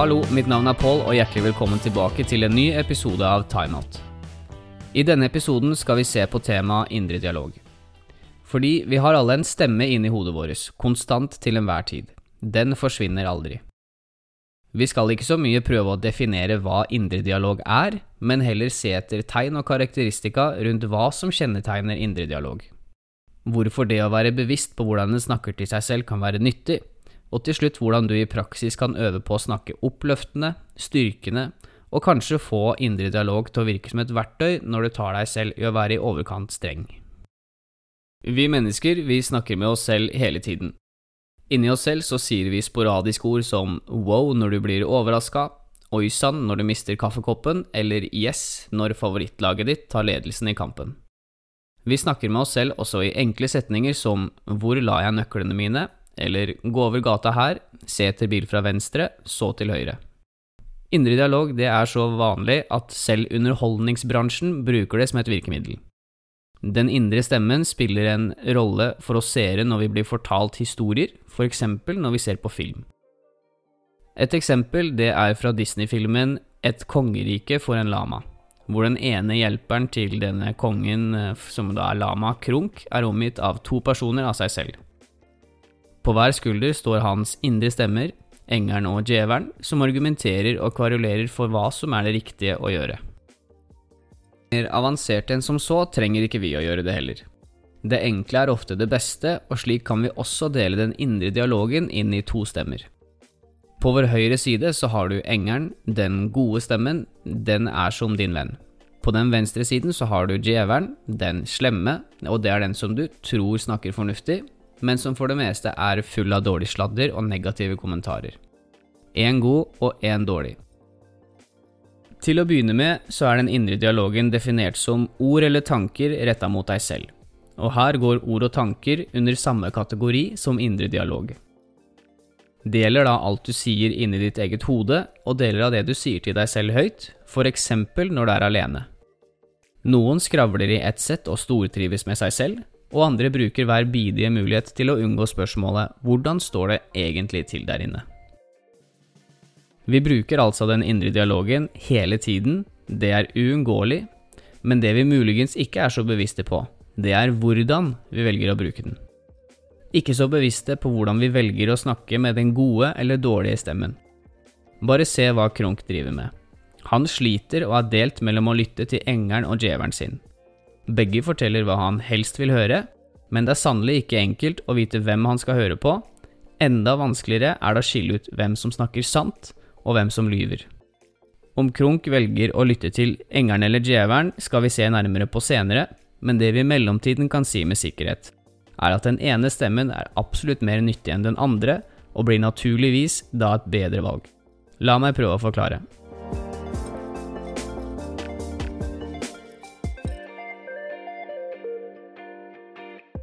Hallo, mitt navn er Pål, og hjertelig velkommen tilbake til en ny episode av Timeout. I denne episoden skal vi se på temaet indre dialog. Fordi vi har alle en stemme inni hodet vårt, konstant til enhver tid. Den forsvinner aldri. Vi skal ikke så mye prøve å definere hva indre dialog er, men heller se etter tegn og karakteristika rundt hva som kjennetegner indre dialog. Hvorfor det å være bevisst på hvordan en snakker til seg selv kan være nyttig, og til slutt hvordan du i praksis kan øve på å snakke oppløftende, styrkende, og kanskje få indre dialog til å virke som et verktøy når du tar deg selv i å være i overkant streng. Vi mennesker, vi snakker med oss selv hele tiden. Inni oss selv så sier vi sporadiske ord som wow når du blir overraska, oi sann når du mister kaffekoppen, eller yes når favorittlaget ditt tar ledelsen i kampen. Vi snakker med oss selv også i enkle setninger som hvor la jeg nøklene mine, eller gå over gata her, se etter bil fra venstre, så til høyre. Indre dialog det er så vanlig at selv underholdningsbransjen bruker det som et virkemiddel. Den indre stemmen spiller en rolle for oss seere når vi blir fortalt historier, f.eks. når vi ser på film. Et eksempel det er fra Disney-filmen Et kongerike for en lama, hvor den ene hjelperen til denne kongen, eh, som da er lama, Krunk, er omgitt av to personer av seg selv. På hver skulder står hans indre stemmer, engelen og djevelen, som argumenterer og kvarulerer for hva som er det riktige å gjøre. Mer avansert enn som så trenger ikke vi å gjøre det heller. Det enkle er ofte det beste, og slik kan vi også dele den indre dialogen inn i to stemmer. På vår høyre side så har du engelen, den gode stemmen, den er som din venn. På den venstre siden så har du djevelen, den slemme, og det er den som du tror snakker fornuftig, men som for det meste er full av dårlig sladder og negative kommentarer. Én god og én dårlig. Til å begynne med så er den indre dialogen definert som ord eller tanker retta mot deg selv, og her går ord og tanker under samme kategori som indre dialog. Det gjelder da alt du sier inni ditt eget hode, og deler av det du sier til deg selv høyt, f.eks. når du er alene. Noen skravler i ett sett og stortrives med seg selv, og andre bruker hver bidige mulighet til å unngå spørsmålet hvordan står det egentlig til der inne? Vi bruker altså den indre dialogen hele tiden, det er uunngåelig, men det vi muligens ikke er så bevisste på, det er hvordan vi velger å bruke den. Ikke så bevisste på hvordan vi velger å snakke med den gode eller dårlige stemmen. Bare se hva Kronk driver med. Han sliter og er delt mellom å lytte til engelen og djevelen sin. Begge forteller hva han helst vil høre, men det er sannelig ikke enkelt å vite hvem han skal høre på. Enda vanskeligere er det å skille ut hvem som snakker sant, og hvem som lyver. Om Krunk velger å lytte til engelen eller djevelen, skal vi se nærmere på senere, men det vi i mellomtiden kan si med sikkerhet, er at den ene stemmen er absolutt mer nyttig enn den andre, og blir naturligvis da et bedre valg. La meg prøve å forklare.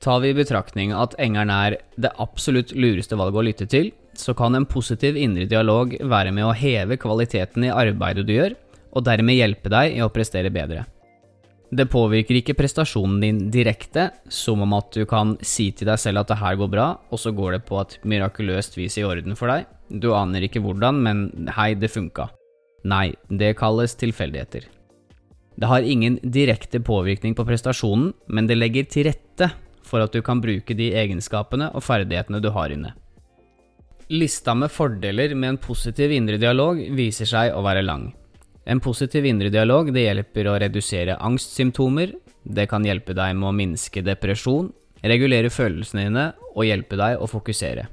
Tar vi i betraktning at engelen er det absolutt lureste valget å lytte til, så kan en positiv indre dialog være med å heve kvaliteten i arbeidet du gjør, og dermed hjelpe deg i å prestere bedre. Det påvirker ikke prestasjonen din direkte, som om at du kan si til deg selv at det her går bra, og så går det på et mirakuløst vis i orden for deg. Du aner ikke hvordan, men hei, det funka. Nei, det kalles tilfeldigheter. Det har ingen direkte påvirkning på prestasjonen, men det legger til rette for at du kan bruke de egenskapene og ferdighetene du har inne. Lista med fordeler med en positiv indre dialog viser seg å være lang. En positiv indre dialog det hjelper å redusere angstsymptomer, det kan hjelpe deg med å minske depresjon, regulere følelsene dine og hjelpe deg å fokusere.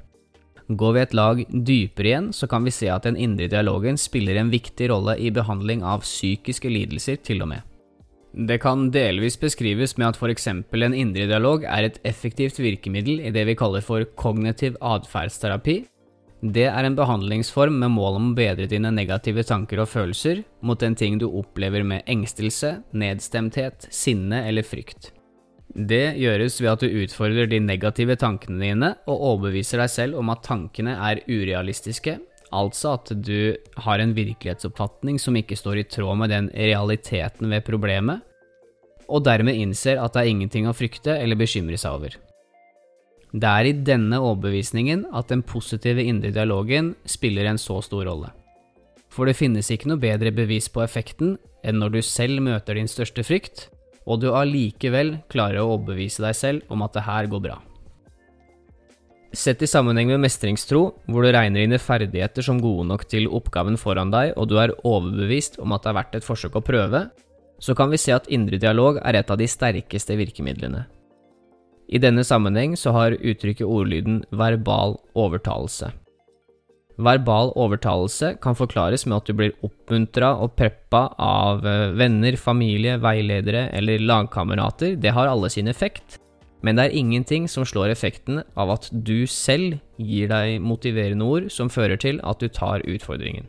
Går vi et lag dypere igjen, så kan vi se at den indre dialogen spiller en viktig rolle i behandling av psykiske lidelser, til og med. Det kan delvis beskrives med at f.eks. en indre dialog er et effektivt virkemiddel i det vi kaller for kognitiv atferdsterapi. Det er en behandlingsform med mål om å bedre dine negative tanker og følelser mot en ting du opplever med engstelse, nedstemthet, sinne eller frykt. Det gjøres ved at du utfordrer de negative tankene dine og overbeviser deg selv om at tankene er urealistiske, Altså at du har en virkelighetsoppfatning som ikke står i tråd med den realiteten ved problemet, og dermed innser at det er ingenting å frykte eller bekymre seg over. Det er i denne overbevisningen at den positive indre dialogen spiller en så stor rolle. For det finnes ikke noe bedre bevis på effekten enn når du selv møter din største frykt, og du allikevel klarer å overbevise deg selv om at det her går bra. Sett i sammenheng med mestringstro, hvor du regner dine ferdigheter som gode nok til oppgaven foran deg, og du er overbevist om at det er verdt et forsøk å prøve, så kan vi se at indre dialog er et av de sterkeste virkemidlene. I denne sammenheng så har uttrykket ordlyden verbal overtalelse. Verbal overtalelse kan forklares med at du blir oppmuntra og preppa av eh, venner, familie, veiledere eller lagkamerater. Det har alle sin effekt, men det er ingenting som slår effekten av at du selv gir deg motiverende ord som fører til at du tar utfordringen.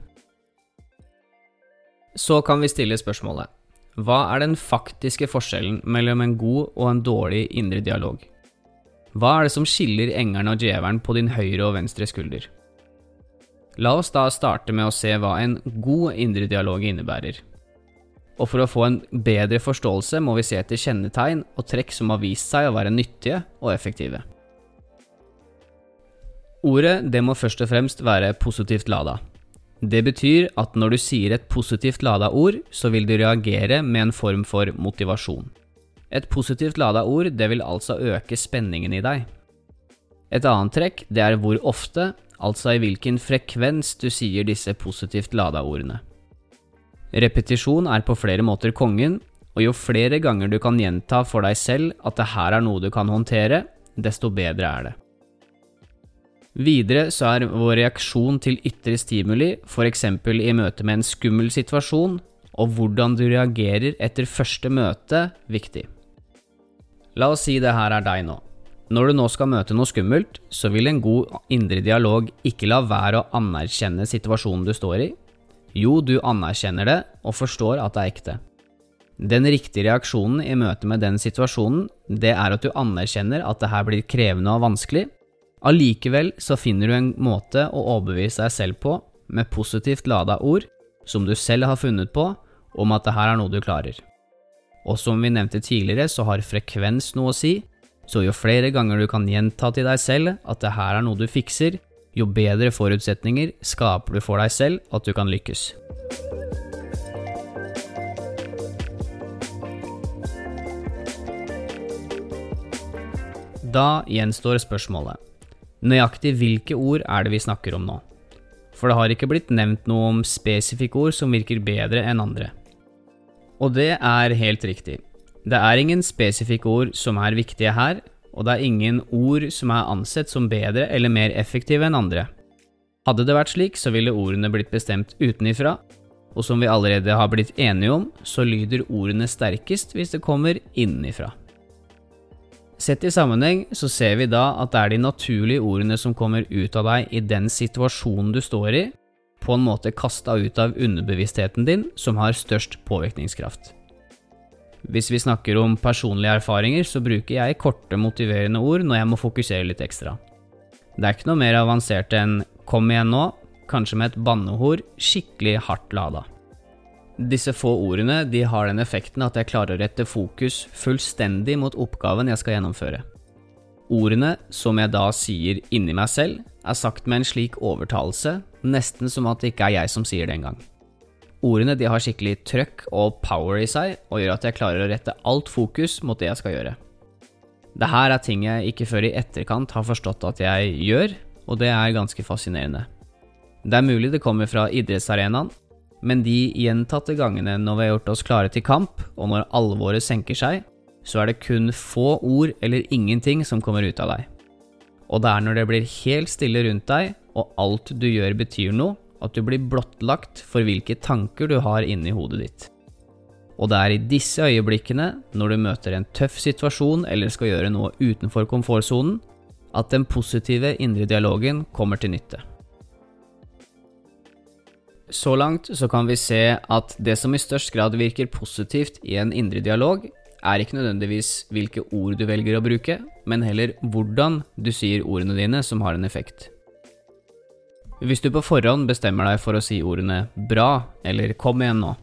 Så kan vi stille spørsmålet Hva er den faktiske forskjellen mellom en god og en dårlig indre dialog? Hva er det som skiller engelen og djevelen på din høyre og venstre skulder? La oss da starte med å se hva en god indre dialog innebærer. Og for å få en bedre forståelse må vi se etter kjennetegn og trekk som har vist seg å være nyttige og effektive. Ordet det må først og fremst være positivt lada. Det betyr at når du sier et positivt lada ord, så vil du reagere med en form for motivasjon. Et positivt lada ord det vil altså øke spenningen i deg. Et annet trekk det er hvor ofte altså i hvilken frekvens du sier disse positivt lada ordene. Repetisjon er på flere måter kongen, og jo flere ganger du kan gjenta for deg selv at det her er noe du kan håndtere, desto bedre er det. Videre så er vår reaksjon til ytre stimuli, f.eks. i møte med en skummel situasjon, og hvordan du reagerer etter første møte, viktig. La oss si det her er deg nå. Når du nå skal møte noe skummelt, så vil en god indre dialog ikke la være å anerkjenne situasjonen du står i. Jo, du anerkjenner det og forstår at det er ekte. Den riktige reaksjonen i møte med den situasjonen, det er at du anerkjenner at det her blir krevende og vanskelig. Allikevel så finner du en måte å overbevise deg selv på, med positivt lada ord, som du selv har funnet på, om at det her er noe du klarer. Og som vi nevnte tidligere, så har frekvens noe å si, så jo flere ganger du kan gjenta til deg selv at det her er noe du fikser, jo bedre forutsetninger skaper du for deg selv at du kan lykkes. Da gjenstår spørsmålet. Nøyaktig hvilke ord er det vi snakker om nå? For det har ikke blitt nevnt noe om spesifikke ord som virker bedre enn andre. Og det er helt riktig. Det er ingen spesifikke ord som er viktige her, og det er ingen ord som er ansett som bedre eller mer effektive enn andre. Hadde det vært slik, så ville ordene blitt bestemt utenifra, og som vi allerede har blitt enige om, så lyder ordene sterkest hvis det kommer innenifra. Sett i sammenheng så ser vi da at det er de naturlige ordene som kommer ut av deg i den situasjonen du står i, på en måte kasta ut av underbevisstheten din, som har størst påvirkningskraft. Hvis vi snakker om personlige erfaringer, så bruker jeg korte, motiverende ord når jeg må fokusere litt ekstra. Det er ikke noe mer avansert enn 'kom igjen nå', kanskje med et banneord skikkelig hardt lada. Disse få ordene de har den effekten at jeg klarer å rette fokus fullstendig mot oppgaven jeg skal gjennomføre. Ordene, som jeg da sier inni meg selv, er sagt med en slik overtalelse, nesten som at det ikke er jeg som sier det engang. Ordene de har skikkelig trøkk og power i seg, og gjør at jeg klarer å rette alt fokus mot det jeg skal gjøre. Det her er ting jeg ikke før i etterkant har forstått at jeg gjør, og det er ganske fascinerende. Det er mulig det kommer fra idrettsarenaen, men de gjentatte gangene når vi har gjort oss klare til kamp, og når alvoret senker seg, så er det kun få ord eller ingenting som kommer ut av deg. Og det er når det blir helt stille rundt deg, og alt du gjør betyr noe, at du blir blottlagt for hvilke tanker du har inni hodet ditt. Og det er i disse øyeblikkene, når du møter en tøff situasjon eller skal gjøre noe utenfor komfortsonen, at den positive indre dialogen kommer til nytte. Så langt så kan vi se at det som i størst grad virker positivt i en indre dialog, er ikke nødvendigvis hvilke ord du velger å bruke, men heller hvordan du sier ordene dine som har en effekt. Hvis du på forhånd bestemmer deg for å si ordene bra eller kom igjen nå,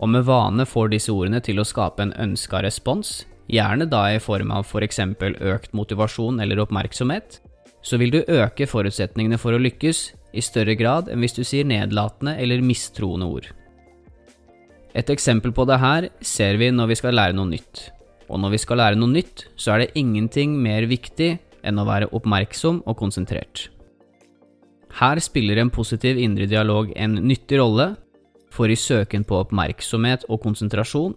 og med vane får disse ordene til å skape en ønska respons, gjerne da i form av f.eks. For økt motivasjon eller oppmerksomhet, så vil du øke forutsetningene for å lykkes i større grad enn hvis du sier nedlatende eller mistroende ord. Et eksempel på det her ser vi når vi skal lære noe nytt. Og når vi skal lære noe nytt, så er det ingenting mer viktig enn å være oppmerksom og konsentrert. Her spiller en positiv indre dialog en nyttig rolle, for i søken på oppmerksomhet og konsentrasjon,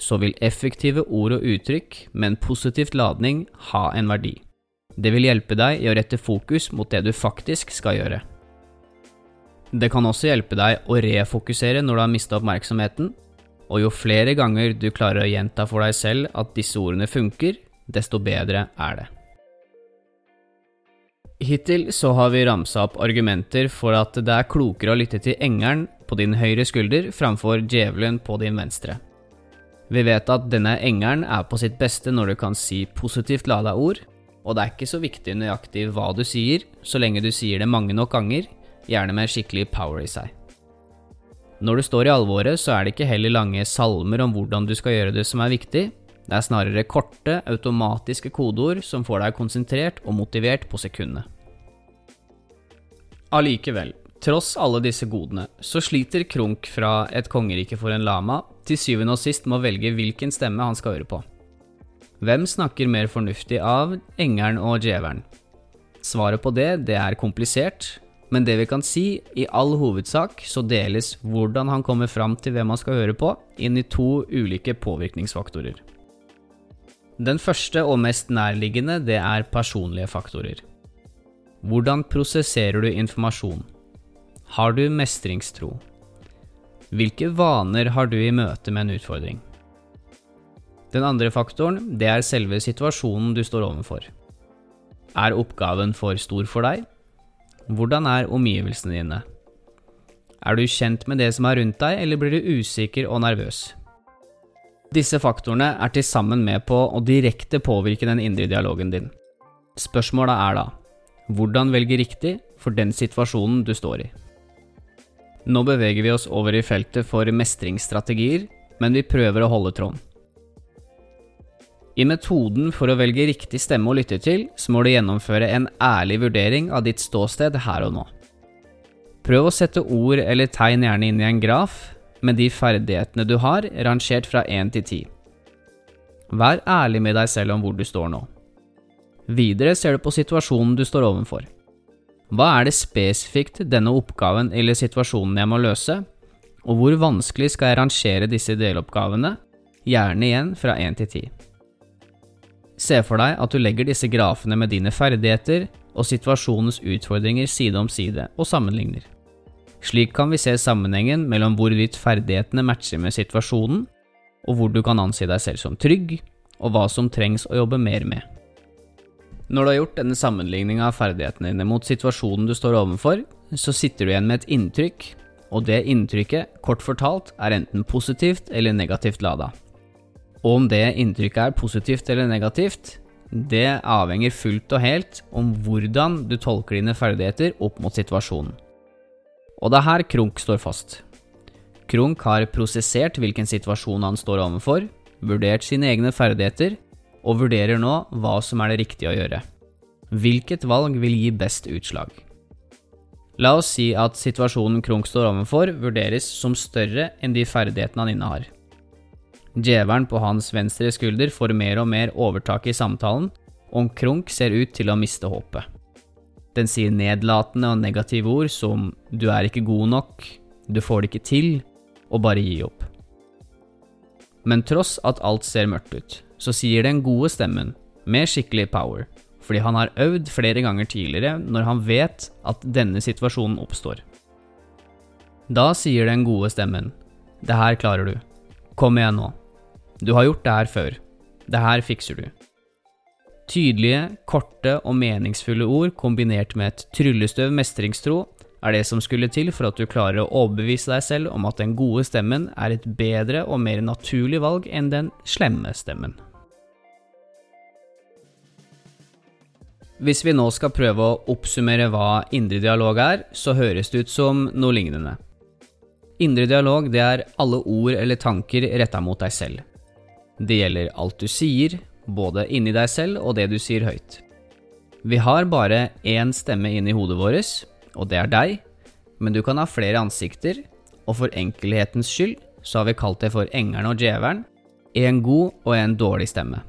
så vil effektive ord og uttrykk med en positivt ladning ha en verdi. Det vil hjelpe deg i å rette fokus mot det du faktisk skal gjøre. Det kan også hjelpe deg å refokusere når du har mista oppmerksomheten, og jo flere ganger du klarer å gjenta for deg selv at disse ordene funker, desto bedre er det. Hittil så har vi ramsa opp argumenter for at det er klokere å lytte til engelen på din høyre skulder framfor djevelen på din venstre. Vi vet at denne engelen er på sitt beste når du kan si positivt lada ord, og det er ikke så viktig nøyaktig hva du sier, så lenge du sier det mange nok ganger, gjerne med skikkelig power i seg. Når du står i alvoret, så er det ikke heller lange salmer om hvordan du skal gjøre det som er viktig, det er snarere korte, automatiske kodeord som får deg konsentrert og motivert på sekundet. Allikevel, tross alle disse godene, så sliter Krunk fra Et kongerike for en lama til syvende og sist med å velge hvilken stemme han skal høre på. Hvem snakker mer fornuftig av engelen og djevelen? Svaret på det, det er komplisert, men det vi kan si, i all hovedsak så deles hvordan han kommer fram til hvem han skal høre på, inn i to ulike påvirkningsfaktorer. Den første og mest nærliggende, det er personlige faktorer. Hvordan prosesserer du informasjon? Har du mestringstro? Hvilke vaner har du i møte med en utfordring? Den andre faktoren, det er selve situasjonen du står overfor. Er oppgaven for stor for deg? Hvordan er omgivelsene dine? Er du kjent med det som er rundt deg, eller blir du usikker og nervøs? Disse faktorene er til sammen med på å direkte påvirke den indre dialogen din. Spørsmålet er da hvordan velge riktig for den situasjonen du står i. Nå beveger vi oss over i feltet for mestringsstrategier, men vi prøver å holde tråden. I metoden for å velge riktig stemme å lytte til, så må du gjennomføre en ærlig vurdering av ditt ståsted her og nå. Prøv å sette ord eller tegn gjerne inn i en graf, med de ferdighetene du har, rangert fra 1 til 10. Vær ærlig med deg selv om hvor du står nå. Videre ser du på situasjonen du står overfor. Hva er det spesifikt denne oppgaven eller situasjonen jeg må løse, og hvor vanskelig skal jeg rangere disse deloppgavene, gjerne igjen fra 1 til 10. Se for deg at du legger disse grafene med dine ferdigheter og situasjonens utfordringer side om side og sammenligner. Slik kan vi se sammenhengen mellom hvorvidt ferdighetene matcher med situasjonen, og hvor du kan anse deg selv som trygg, og hva som trengs å jobbe mer med. Når du har gjort denne sammenligninga av ferdighetene dine mot situasjonen du står overfor, så sitter du igjen med et inntrykk, og det inntrykket, kort fortalt, er enten positivt eller negativt lada. Og om det inntrykket er positivt eller negativt, det avhenger fullt og helt om hvordan du tolker dine ferdigheter opp mot situasjonen. Og det er her Krunk står fast. Krunk har prosessert hvilken situasjon han står overfor, vurdert sine egne ferdigheter, og vurderer nå hva som er det riktige å gjøre. Hvilket valg vil gi best utslag? La oss si at situasjonen Krunk står overfor, vurderes som større enn de ferdighetene han innehar. Djevelen på hans venstre skulder får mer og mer overtak i samtalen, og Krunk ser ut til å miste håpet. Den sier nedlatende og negative ord som 'du er ikke god nok', 'du får det ikke til', og 'bare gi opp'. Men tross at alt ser mørkt ut, så sier den gode stemmen, med skikkelig power, fordi han har øvd flere ganger tidligere når han vet at denne situasjonen oppstår. Da sier den gode stemmen, 'Det her klarer du. Kom igjen nå. Du har gjort det her før. Det her fikser du.' Tydelige, korte og meningsfulle ord kombinert med et tryllestøv mestringstro er det som skulle til for at du klarer å overbevise deg selv om at den gode stemmen er et bedre og mer naturlig valg enn den slemme stemmen. Hvis vi nå skal prøve å oppsummere hva indre dialog er, så høres det ut som noe lignende. Indre dialog det er alle ord eller tanker retta mot deg selv. Det gjelder alt du sier, både inni deg selv og det du sier høyt. Vi har bare én stemme inni hodet vårt, og det er deg, men du kan ha flere ansikter, og for enkelhetens skyld så har vi kalt det for engelen og djevelen, en god og en dårlig stemme.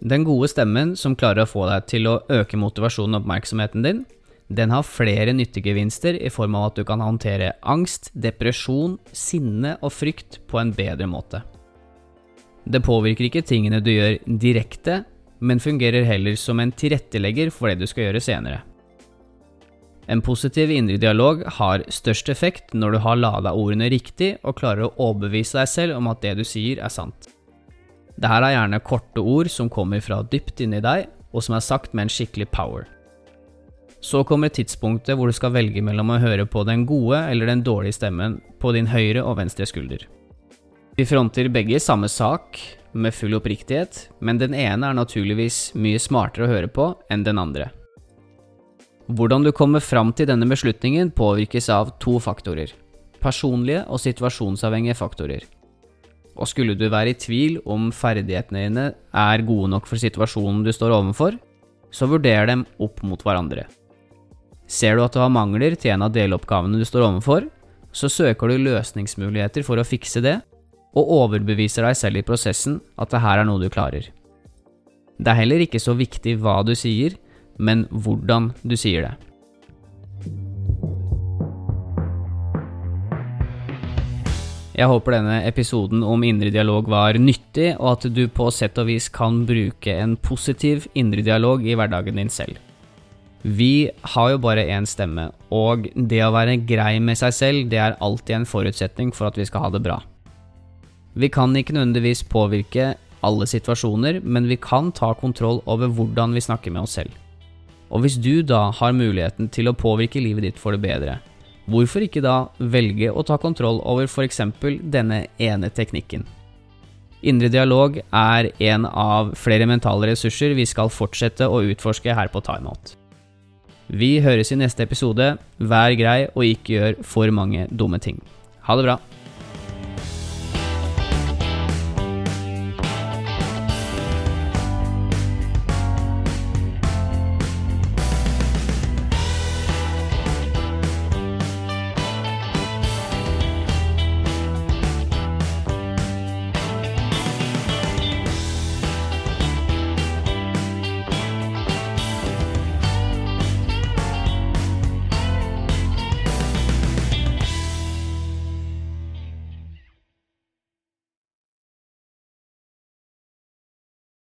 Den gode stemmen som klarer å få deg til å øke motivasjonen og oppmerksomheten din, den har flere nyttegevinster i form av at du kan håndtere angst, depresjon, sinne og frykt på en bedre måte. Det påvirker ikke tingene du gjør direkte, men fungerer heller som en tilrettelegger for det du skal gjøre senere. En positiv indre dialog har størst effekt når du har lada ordene riktig og klarer å overbevise deg selv om at det du sier, er sant. Dette er gjerne korte ord som kommer fra dypt inni deg, og som er sagt med en skikkelig power. Så kommer tidspunktet hvor du skal velge mellom å høre på den gode eller den dårlige stemmen på din høyre og venstre skulder. Vi fronter begge samme sak med full oppriktighet, men den ene er naturligvis mye smartere å høre på enn den andre. Hvordan du kommer fram til denne beslutningen påvirkes av to faktorer – personlige og situasjonsavhengige faktorer. Og skulle du være i tvil om ferdighetene dine er gode nok for situasjonen du står overfor, så vurder dem opp mot hverandre. Ser du at du har mangler til en av deloppgavene du står overfor, så søker du løsningsmuligheter for å fikse det, og overbeviser deg selv i prosessen at det her er noe du klarer. Det er heller ikke så viktig hva du sier, men hvordan du sier det. Jeg håper denne episoden om indre dialog var nyttig, og at du på sett og vis kan bruke en positiv indre dialog i hverdagen din selv. Vi har jo bare én stemme, og det å være grei med seg selv, det er alltid en forutsetning for at vi skal ha det bra. Vi kan ikke nødvendigvis påvirke alle situasjoner, men vi kan ta kontroll over hvordan vi snakker med oss selv. Og hvis du da har muligheten til å påvirke livet ditt for det bedre, Hvorfor ikke da velge å ta kontroll over f.eks. denne ene teknikken? Indre dialog er en av flere mentale ressurser vi skal fortsette å utforske her på Timeout. Vi høres i neste episode. Vær grei og ikke gjør for mange dumme ting. Ha det bra.